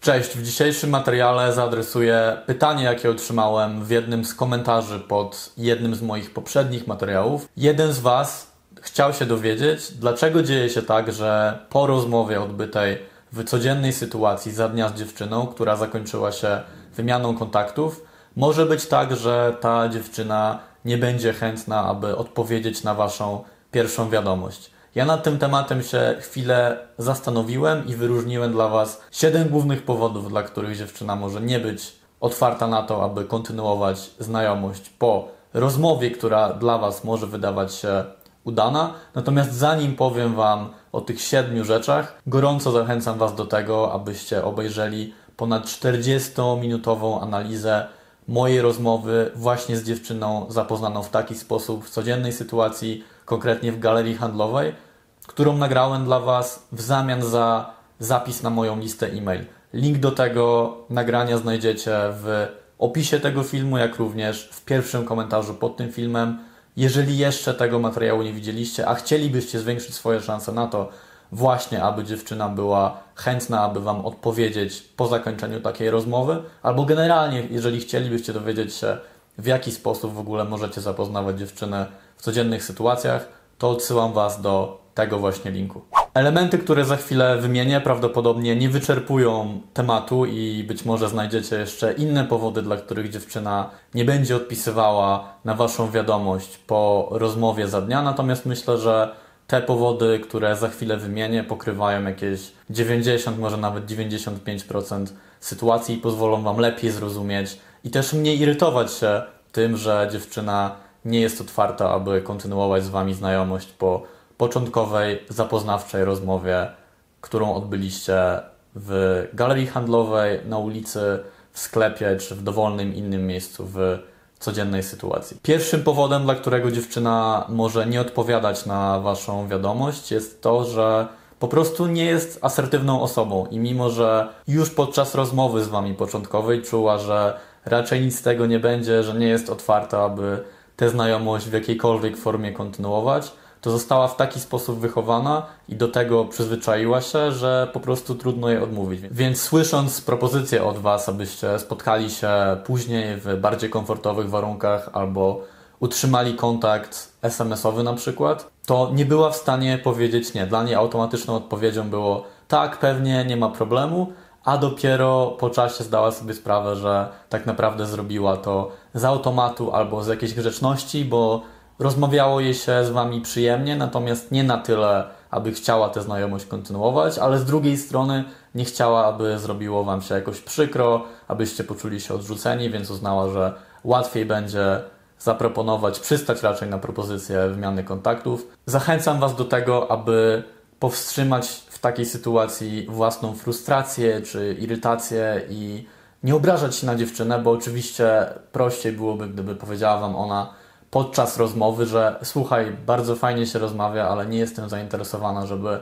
Cześć, w dzisiejszym materiale zaadresuję pytanie, jakie otrzymałem w jednym z komentarzy pod jednym z moich poprzednich materiałów. Jeden z Was chciał się dowiedzieć, dlaczego dzieje się tak, że po rozmowie odbytej w codziennej sytuacji za dnia z dziewczyną, która zakończyła się wymianą kontaktów, może być tak, że ta dziewczyna nie będzie chętna, aby odpowiedzieć na Waszą pierwszą wiadomość. Ja nad tym tematem się chwilę zastanowiłem i wyróżniłem dla Was siedem głównych powodów, dla których dziewczyna może nie być otwarta na to, aby kontynuować znajomość po rozmowie, która dla Was może wydawać się udana. Natomiast zanim powiem Wam o tych siedmiu rzeczach, gorąco zachęcam Was do tego, abyście obejrzeli ponad 40-minutową analizę mojej rozmowy właśnie z dziewczyną zapoznaną w taki sposób w codziennej sytuacji, konkretnie w galerii handlowej, którą nagrałem dla Was w zamian za zapis na moją listę e-mail. Link do tego nagrania znajdziecie w opisie tego filmu, jak również w pierwszym komentarzu pod tym filmem. Jeżeli jeszcze tego materiału nie widzieliście, a chcielibyście zwiększyć swoje szanse na to, właśnie aby dziewczyna była chętna, aby Wam odpowiedzieć po zakończeniu takiej rozmowy, albo generalnie, jeżeli chcielibyście dowiedzieć się, w jaki sposób w ogóle możecie zapoznawać dziewczynę w codziennych sytuacjach, to odsyłam Was do tego właśnie linku. Elementy, które za chwilę wymienię, prawdopodobnie nie wyczerpują tematu i być może znajdziecie jeszcze inne powody, dla których dziewczyna nie będzie odpisywała na Waszą wiadomość po rozmowie za dnia, natomiast myślę, że te powody, które za chwilę wymienię, pokrywają jakieś 90, może nawet 95% sytuacji i pozwolą Wam lepiej zrozumieć i też mniej irytować się tym, że dziewczyna nie jest otwarta, aby kontynuować z Wami znajomość po początkowej, zapoznawczej rozmowie, którą odbyliście w galerii handlowej, na ulicy, w sklepie czy w dowolnym innym miejscu w codziennej sytuacji. Pierwszym powodem, dla którego dziewczyna może nie odpowiadać na Waszą wiadomość, jest to, że po prostu nie jest asertywną osobą i mimo, że już podczas rozmowy z Wami początkowej czuła, że raczej nic z tego nie będzie, że nie jest otwarta, aby tę znajomość w jakiejkolwiek formie kontynuować, to została w taki sposób wychowana i do tego przyzwyczaiła się, że po prostu trudno jej odmówić. Więc słysząc propozycję od Was, abyście spotkali się później w bardziej komfortowych warunkach albo utrzymali kontakt SMS-owy na przykład, to nie była w stanie powiedzieć nie. Dla niej automatyczną odpowiedzią było tak, pewnie, nie ma problemu, a dopiero po czasie zdała sobie sprawę, że tak naprawdę zrobiła to z automatu albo z jakiejś grzeczności, bo rozmawiało jej się z Wami przyjemnie, natomiast nie na tyle, aby chciała tę znajomość kontynuować, ale z drugiej strony nie chciała, aby zrobiło Wam się jakoś przykro, abyście poczuli się odrzuceni, więc uznała, że łatwiej będzie zaproponować, przystać raczej na propozycję wymiany kontaktów. Zachęcam Was do tego, aby powstrzymać w takiej sytuacji własną frustrację czy irytację i nie obrażać się na dziewczynę, bo oczywiście prościej byłoby, gdyby powiedziała Wam ona, podczas rozmowy, że słuchaj, bardzo fajnie się rozmawia, ale nie jestem zainteresowana, żeby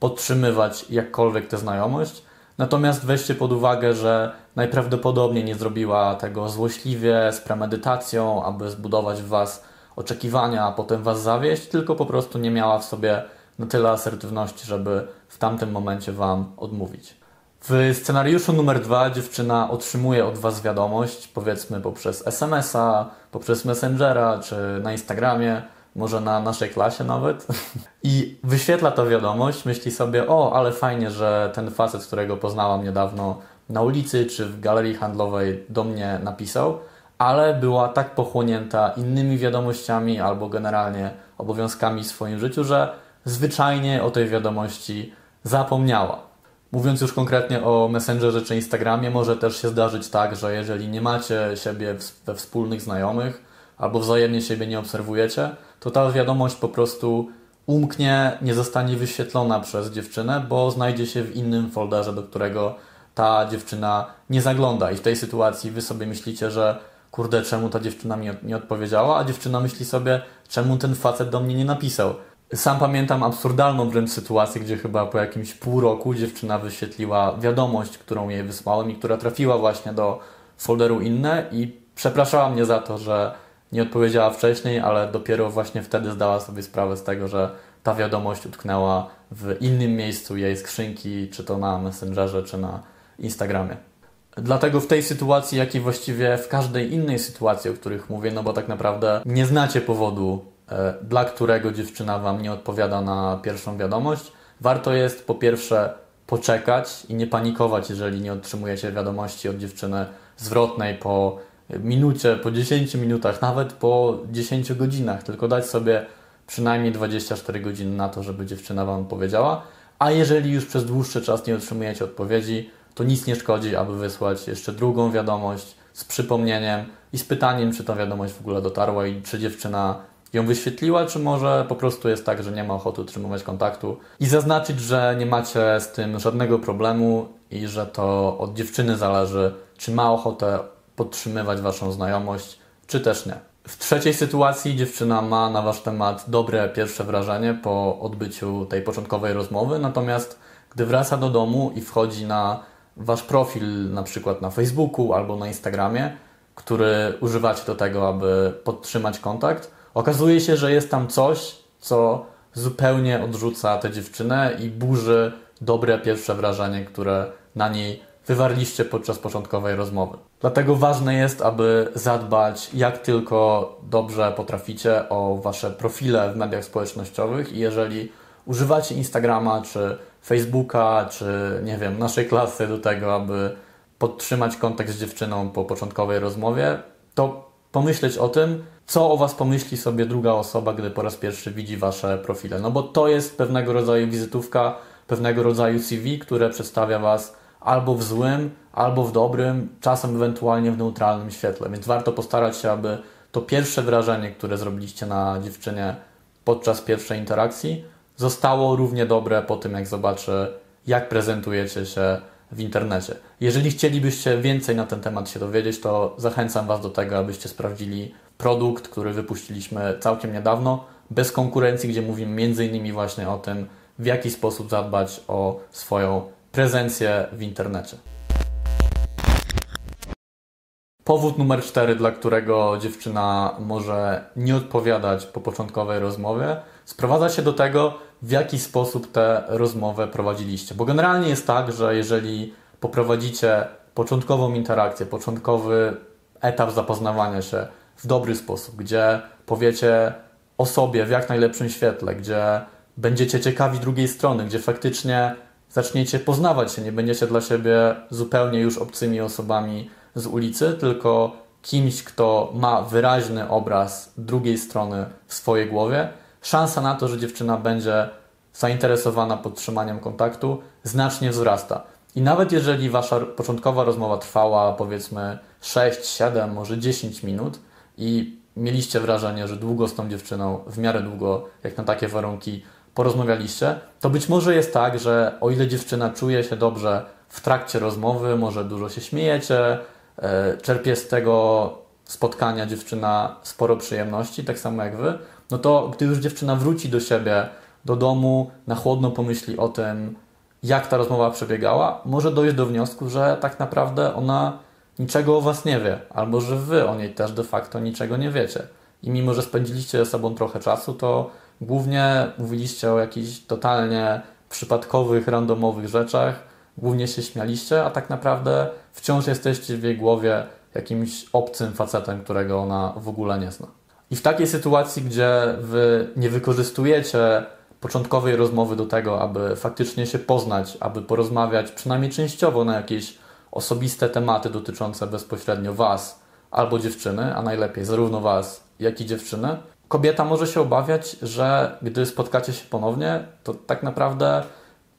podtrzymywać jakkolwiek tę znajomość. Natomiast weźcie pod uwagę, że najprawdopodobniej nie zrobiła tego złośliwie, z premedytacją, aby zbudować w Was oczekiwania, a potem Was zawieść, tylko po prostu nie miała w sobie na tyle asertywności, żeby w tamtym momencie Wam odmówić. W scenariuszu numer dwa dziewczyna otrzymuje od Was wiadomość, powiedzmy poprzez SMS-a, poprzez Messengera czy na Instagramie, może na naszej klasie nawet. I wyświetla ta wiadomość, myśli sobie, o, ale fajnie, że ten facet, którego poznałam niedawno na ulicy czy w galerii handlowej do mnie napisał, ale była tak pochłonięta innymi wiadomościami albo generalnie obowiązkami w swoim życiu, że zwyczajnie o tej wiadomości zapomniała. Mówiąc już konkretnie o Messengerze czy Instagramie, może też się zdarzyć tak, że jeżeli nie macie siebie we wspólnych znajomych albo wzajemnie siebie nie obserwujecie, to ta wiadomość po prostu umknie, nie zostanie wyświetlona przez dziewczynę, bo znajdzie się w innym folderze, do którego ta dziewczyna nie zagląda. I w tej sytuacji wy sobie myślicie, że kurde, czemu ta dziewczyna mi nie odpowiedziała, a dziewczyna myśli sobie, czemu ten facet do mnie nie napisał. Sam pamiętam absurdalną wręcz sytuację, gdzie chyba po jakimś pół roku dziewczyna wyświetliła wiadomość, którą jej wysłałem i która trafiła właśnie do folderu inne i przepraszała mnie za to, że nie odpowiedziała wcześniej, ale dopiero właśnie wtedy zdała sobie sprawę z tego, że ta wiadomość utknęła w innym miejscu jej skrzynki, czy to na Messengerze, czy na Instagramie. Dlatego w tej sytuacji, jak i właściwie w każdej innej sytuacji, o których mówię, no bo tak naprawdę nie znacie powodu, dla którego dziewczyna Wam nie odpowiada na pierwszą wiadomość, warto jest po pierwsze poczekać i nie panikować, jeżeli nie otrzymujecie wiadomości od dziewczyny zwrotnej po minucie, po 10 minutach, nawet po 10 godzinach, tylko dać sobie przynajmniej 24 godziny na to, żeby dziewczyna Wam powiedziała. A jeżeli już przez dłuższy czas nie otrzymujecie odpowiedzi, to nic nie szkodzi, aby wysłać jeszcze drugą wiadomość z przypomnieniem i z pytaniem, czy ta wiadomość w ogóle dotarła i czy dziewczyna ją wyświetliła, czy może po prostu jest tak, że nie ma ochoty utrzymywać kontaktu i zaznaczyć, że nie macie z tym żadnego problemu i że to od dziewczyny zależy, czy ma ochotę podtrzymywać Waszą znajomość, czy też nie. W trzeciej sytuacji dziewczyna ma na Wasz temat dobre pierwsze wrażenie po odbyciu tej początkowej rozmowy, natomiast gdy wraca do domu i wchodzi na Wasz profil na przykład na Facebooku albo na Instagramie, który używacie do tego, aby podtrzymać kontakt, okazuje się, że jest tam coś, co zupełnie odrzuca tę dziewczynę i burzy dobre pierwsze wrażenie, które na niej wywarliście podczas początkowej rozmowy. Dlatego ważne jest, aby zadbać jak tylko dobrze potraficie o wasze profile w mediach społecznościowych i jeżeli używacie Instagrama czy Facebooka, czy nie wiem, naszej klasy do tego, aby podtrzymać kontakt z dziewczyną po początkowej rozmowie, to pomyśleć o tym, co o Was pomyśli sobie druga osoba, gdy po raz pierwszy widzi Wasze profile. No bo to jest pewnego rodzaju wizytówka, pewnego rodzaju CV, które przedstawia Was albo w złym, albo w dobrym, czasem ewentualnie w neutralnym świetle. Więc warto postarać się, aby to pierwsze wrażenie, które zrobiliście na dziewczynie podczas pierwszej interakcji, zostało równie dobre po tym, jak zobaczy, jak prezentujecie się w internecie. Jeżeli chcielibyście więcej na ten temat się dowiedzieć, to zachęcam Was do tego, abyście sprawdzili produkt, który wypuściliśmy całkiem niedawno, bez konkurencji, gdzie mówimy m.in. właśnie o tym, w jaki sposób zadbać o swoją prezencję w internecie. Powód numer cztery, dla którego dziewczyna może nie odpowiadać po początkowej rozmowie, sprowadza się do tego, w jaki sposób tę rozmowę prowadziliście. Bo generalnie jest tak, że jeżeli poprowadzicie początkową interakcję, początkowy etap zapoznawania się w dobry sposób, gdzie powiecie o sobie w jak najlepszym świetle, gdzie będziecie ciekawi drugiej strony, gdzie faktycznie zaczniecie poznawać się, nie będziecie dla siebie zupełnie już obcymi osobami z ulicy, tylko kimś, kto ma wyraźny obraz drugiej strony w swojej głowie, szansa na to, że dziewczyna będzie zainteresowana podtrzymaniem kontaktu, znacznie wzrasta. I nawet jeżeli wasza początkowa rozmowa trwała powiedzmy 6, 7, może 10 minut i mieliście wrażenie, że długo z tą dziewczyną, w miarę długo, jak na takie warunki, porozmawialiście, to być może jest tak, że o ile dziewczyna czuje się dobrze w trakcie rozmowy, może dużo się śmiejecie, e, czerpie z tego spotkania dziewczyna sporo przyjemności, tak samo jak wy, no to gdy już dziewczyna wróci do siebie, do domu, na chłodno pomyśli o tym, jak ta rozmowa przebiegała, może dojść do wniosku, że tak naprawdę ona niczego o was nie wie, albo że wy o niej też de facto niczego nie wiecie. I mimo, że spędziliście ze sobą trochę czasu, to głównie mówiliście o jakichś totalnie przypadkowych, randomowych rzeczach, głównie się śmialiście, a tak naprawdę wciąż jesteście w jej głowie jakimś obcym facetem, którego ona w ogóle nie zna. I w takiej sytuacji, gdzie wy nie wykorzystujecie początkowej rozmowy do tego, aby faktycznie się poznać, aby porozmawiać przynajmniej częściowo na jakieś osobiste tematy dotyczące bezpośrednio Was albo dziewczyny, a najlepiej zarówno Was, jak i dziewczyny, kobieta może się obawiać, że gdy spotkacie się ponownie, to tak naprawdę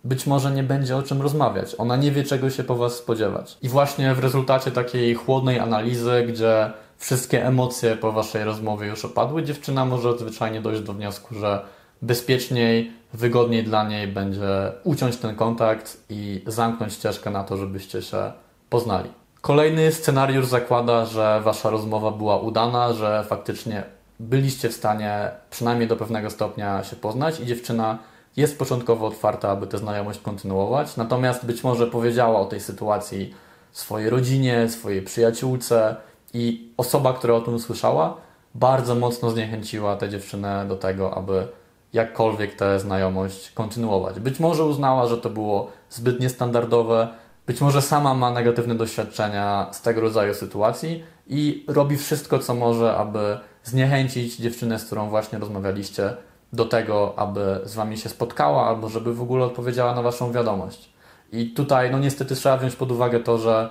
być może nie będzie o czym rozmawiać. Ona nie wie, czego się po Was spodziewać. I właśnie w rezultacie takiej chłodnej analizy, gdzie wszystkie emocje po Waszej rozmowie już opadły, dziewczyna może zwyczajnie dojść do wniosku, że bezpieczniej, wygodniej dla niej będzie uciąć ten kontakt i zamknąć ścieżkę na to, żebyście się poznali. Kolejny scenariusz zakłada, że wasza rozmowa była udana, że faktycznie byliście w stanie przynajmniej do pewnego stopnia się poznać i dziewczyna jest początkowo otwarta, aby tę znajomość kontynuować, natomiast być może powiedziała o tej sytuacji swojej rodzinie, swojej przyjaciółce i osoba, która o tym usłyszała, bardzo mocno zniechęciła tę dziewczynę do tego, aby jakkolwiek tę znajomość kontynuować. Być może uznała, że to było zbyt niestandardowe, być może sama ma negatywne doświadczenia z tego rodzaju sytuacji i robi wszystko, co może, aby zniechęcić dziewczynę, z którą właśnie rozmawialiście, do tego, aby z wami się spotkała albo żeby w ogóle odpowiedziała na waszą wiadomość. I tutaj, no niestety, trzeba wziąć pod uwagę to, że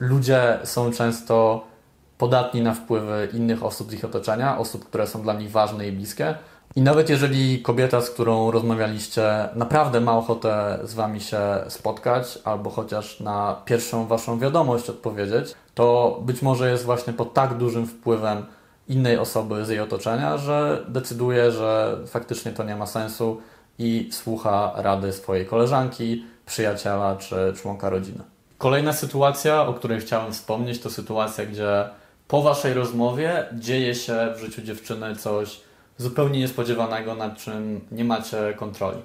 ludzie są często podatni na wpływy innych osób z ich otoczenia, osób, które są dla nich ważne i bliskie. I nawet jeżeli kobieta, z którą rozmawialiście, naprawdę ma ochotę z wami się spotkać, albo chociaż na pierwszą waszą wiadomość odpowiedzieć, to być może jest właśnie pod tak dużym wpływem innej osoby z jej otoczenia, że decyduje, że faktycznie to nie ma sensu i słucha rady swojej koleżanki, przyjaciela czy członka rodziny. Kolejna sytuacja, o której chciałem wspomnieć, to sytuacja, gdzie po waszej rozmowie dzieje się w życiu dziewczyny coś zupełnie niespodziewanego, nad czym nie macie kontroli.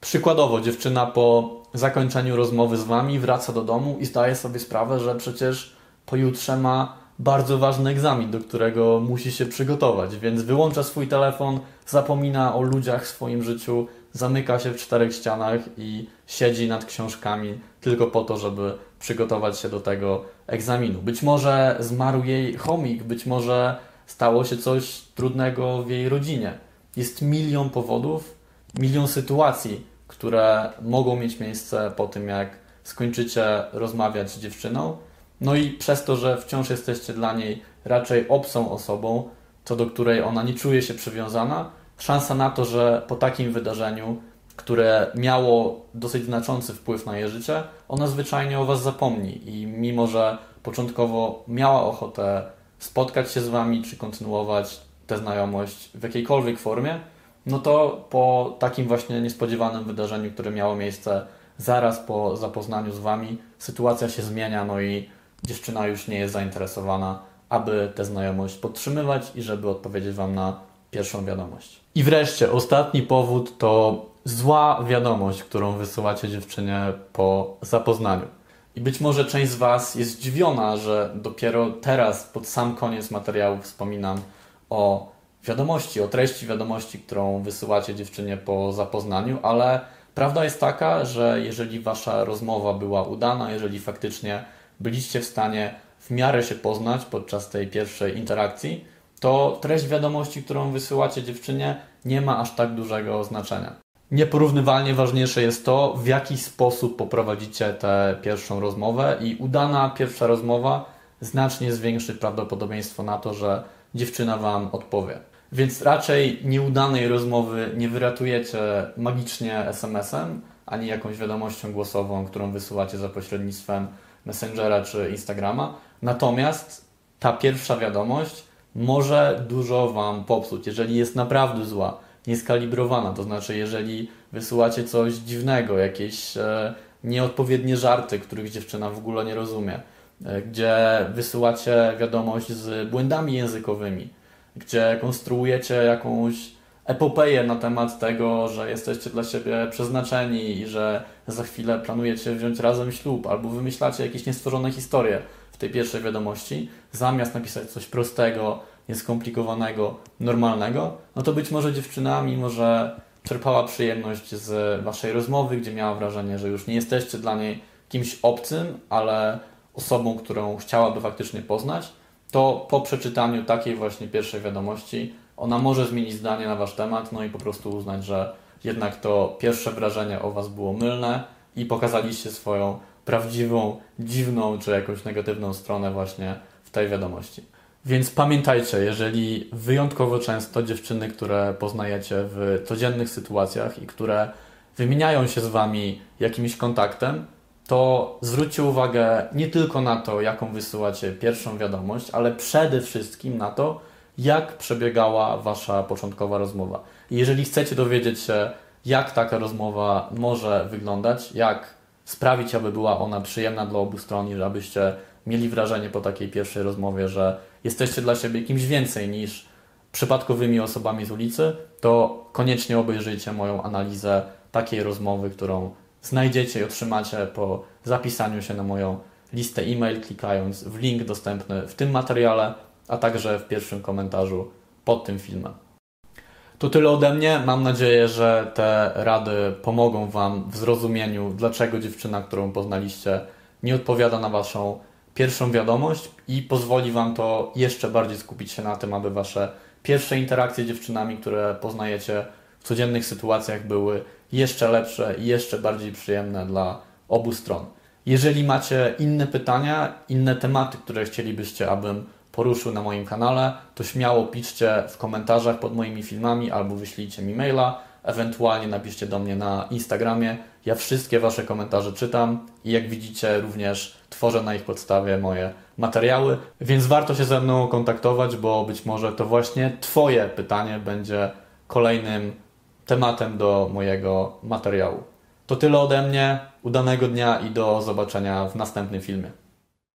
Przykładowo, dziewczyna po zakończeniu rozmowy z wami wraca do domu i zdaje sobie sprawę, że przecież pojutrze ma bardzo ważny egzamin, do którego musi się przygotować, więc wyłącza swój telefon, zapomina o ludziach w swoim życiu, zamyka się w czterech ścianach i siedzi nad książkami tylko po to, żeby przygotować się do tego egzaminu. Być może zmarł jej chomik, być może stało się coś trudnego w jej rodzinie. Jest milion powodów, milion sytuacji, które mogą mieć miejsce po tym, jak skończycie rozmawiać z dziewczyną. No i przez to, że wciąż jesteście dla niej raczej obcą osobą, co do której ona nie czuje się przywiązana, szansa na to, że po takim wydarzeniu, które miało dosyć znaczący wpływ na jej życie, ona zwyczajnie o Was zapomni i mimo, że początkowo miała ochotę spotkać się z Wami, czy kontynuować tę znajomość w jakiejkolwiek formie, no to po takim właśnie niespodziewanym wydarzeniu, które miało miejsce zaraz po zapoznaniu z Wami, sytuacja się zmienia, no i dziewczyna już nie jest zainteresowana, aby tę znajomość podtrzymywać i żeby odpowiedzieć Wam na pierwszą wiadomość. I wreszcie ostatni powód to zła wiadomość, którą wysyłacie dziewczynie po zapoznaniu. I być może część z Was jest zdziwiona, że dopiero teraz, pod sam koniec materiału, wspominam o wiadomości, o treści wiadomości, którą wysyłacie dziewczynie po zapoznaniu, ale prawda jest taka, że jeżeli Wasza rozmowa była udana, jeżeli faktycznie byliście w stanie w miarę się poznać podczas tej pierwszej interakcji, to treść wiadomości, którą wysyłacie dziewczynie, nie ma aż tak dużego znaczenia. Nieporównywalnie ważniejsze jest to, w jaki sposób poprowadzicie tę pierwszą rozmowę i udana pierwsza rozmowa znacznie zwiększy prawdopodobieństwo na to, że dziewczyna Wam odpowie. Więc raczej nieudanej rozmowy nie wyratujecie magicznie SMS-em, ani jakąś wiadomością głosową, którą wysyłacie za pośrednictwem Messengera czy Instagrama. Natomiast ta pierwsza wiadomość może dużo Wam popsuć, jeżeli jest naprawdę zła, nieskalibrowana. To znaczy, jeżeli wysyłacie coś dziwnego, jakieś e, nieodpowiednie żarty, których dziewczyna w ogóle nie rozumie, e, gdzie wysyłacie wiadomość z błędami językowymi, gdzie konstruujecie jakąś epopeję na temat tego, że jesteście dla siebie przeznaczeni i że za chwilę planujecie wziąć razem ślub, albo wymyślacie jakieś niestworzone historie tej pierwszej wiadomości, zamiast napisać coś prostego, nieskomplikowanego, normalnego, no to być może dziewczyna, mimo że czerpała przyjemność z waszej rozmowy, gdzie miała wrażenie, że już nie jesteście dla niej kimś obcym, ale osobą, którą chciałaby faktycznie poznać, to po przeczytaniu takiej właśnie pierwszej wiadomości ona może zmienić zdanie na wasz temat, no i po prostu uznać, że jednak to pierwsze wrażenie o was było mylne i pokazaliście swoją prawdziwą, dziwną czy jakąś negatywną stronę właśnie w tej wiadomości. Więc pamiętajcie, jeżeli wyjątkowo często dziewczyny, które poznajecie w codziennych sytuacjach i które wymieniają się z wami jakimś kontaktem, to zwróćcie uwagę nie tylko na to, jaką wysyłacie pierwszą wiadomość, ale przede wszystkim na to, jak przebiegała wasza początkowa rozmowa. I jeżeli chcecie dowiedzieć się, jak taka rozmowa może wyglądać, jak sprawić, aby była ona przyjemna dla obu stron i żebyście mieli wrażenie po takiej pierwszej rozmowie, że jesteście dla siebie kimś więcej niż przypadkowymi osobami z ulicy, to koniecznie obejrzyjcie moją analizę takiej rozmowy, którą znajdziecie i otrzymacie po zapisaniu się na moją listę e-mail, klikając w link dostępny w tym materiale, a także w pierwszym komentarzu pod tym filmem. To tyle ode mnie. Mam nadzieję, że te rady pomogą Wam w zrozumieniu, dlaczego dziewczyna, którą poznaliście, nie odpowiada na Waszą pierwszą wiadomość i pozwoli Wam to jeszcze bardziej skupić się na tym, aby Wasze pierwsze interakcje z dziewczynami, które poznajecie w codziennych sytuacjach, były jeszcze lepsze i jeszcze bardziej przyjemne dla obu stron. Jeżeli macie inne pytania, inne tematy, które chcielibyście, abym poruszył na moim kanale, to śmiało piszcie w komentarzach pod moimi filmami albo wyślijcie mi maila, ewentualnie napiszcie do mnie na Instagramie. Ja wszystkie Wasze komentarze czytam i jak widzicie również tworzę na ich podstawie moje materiały, więc warto się ze mną kontaktować, bo być może to właśnie Twoje pytanie będzie kolejnym tematem do mojego materiału. To tyle ode mnie, udanego dnia i do zobaczenia w następnym filmie.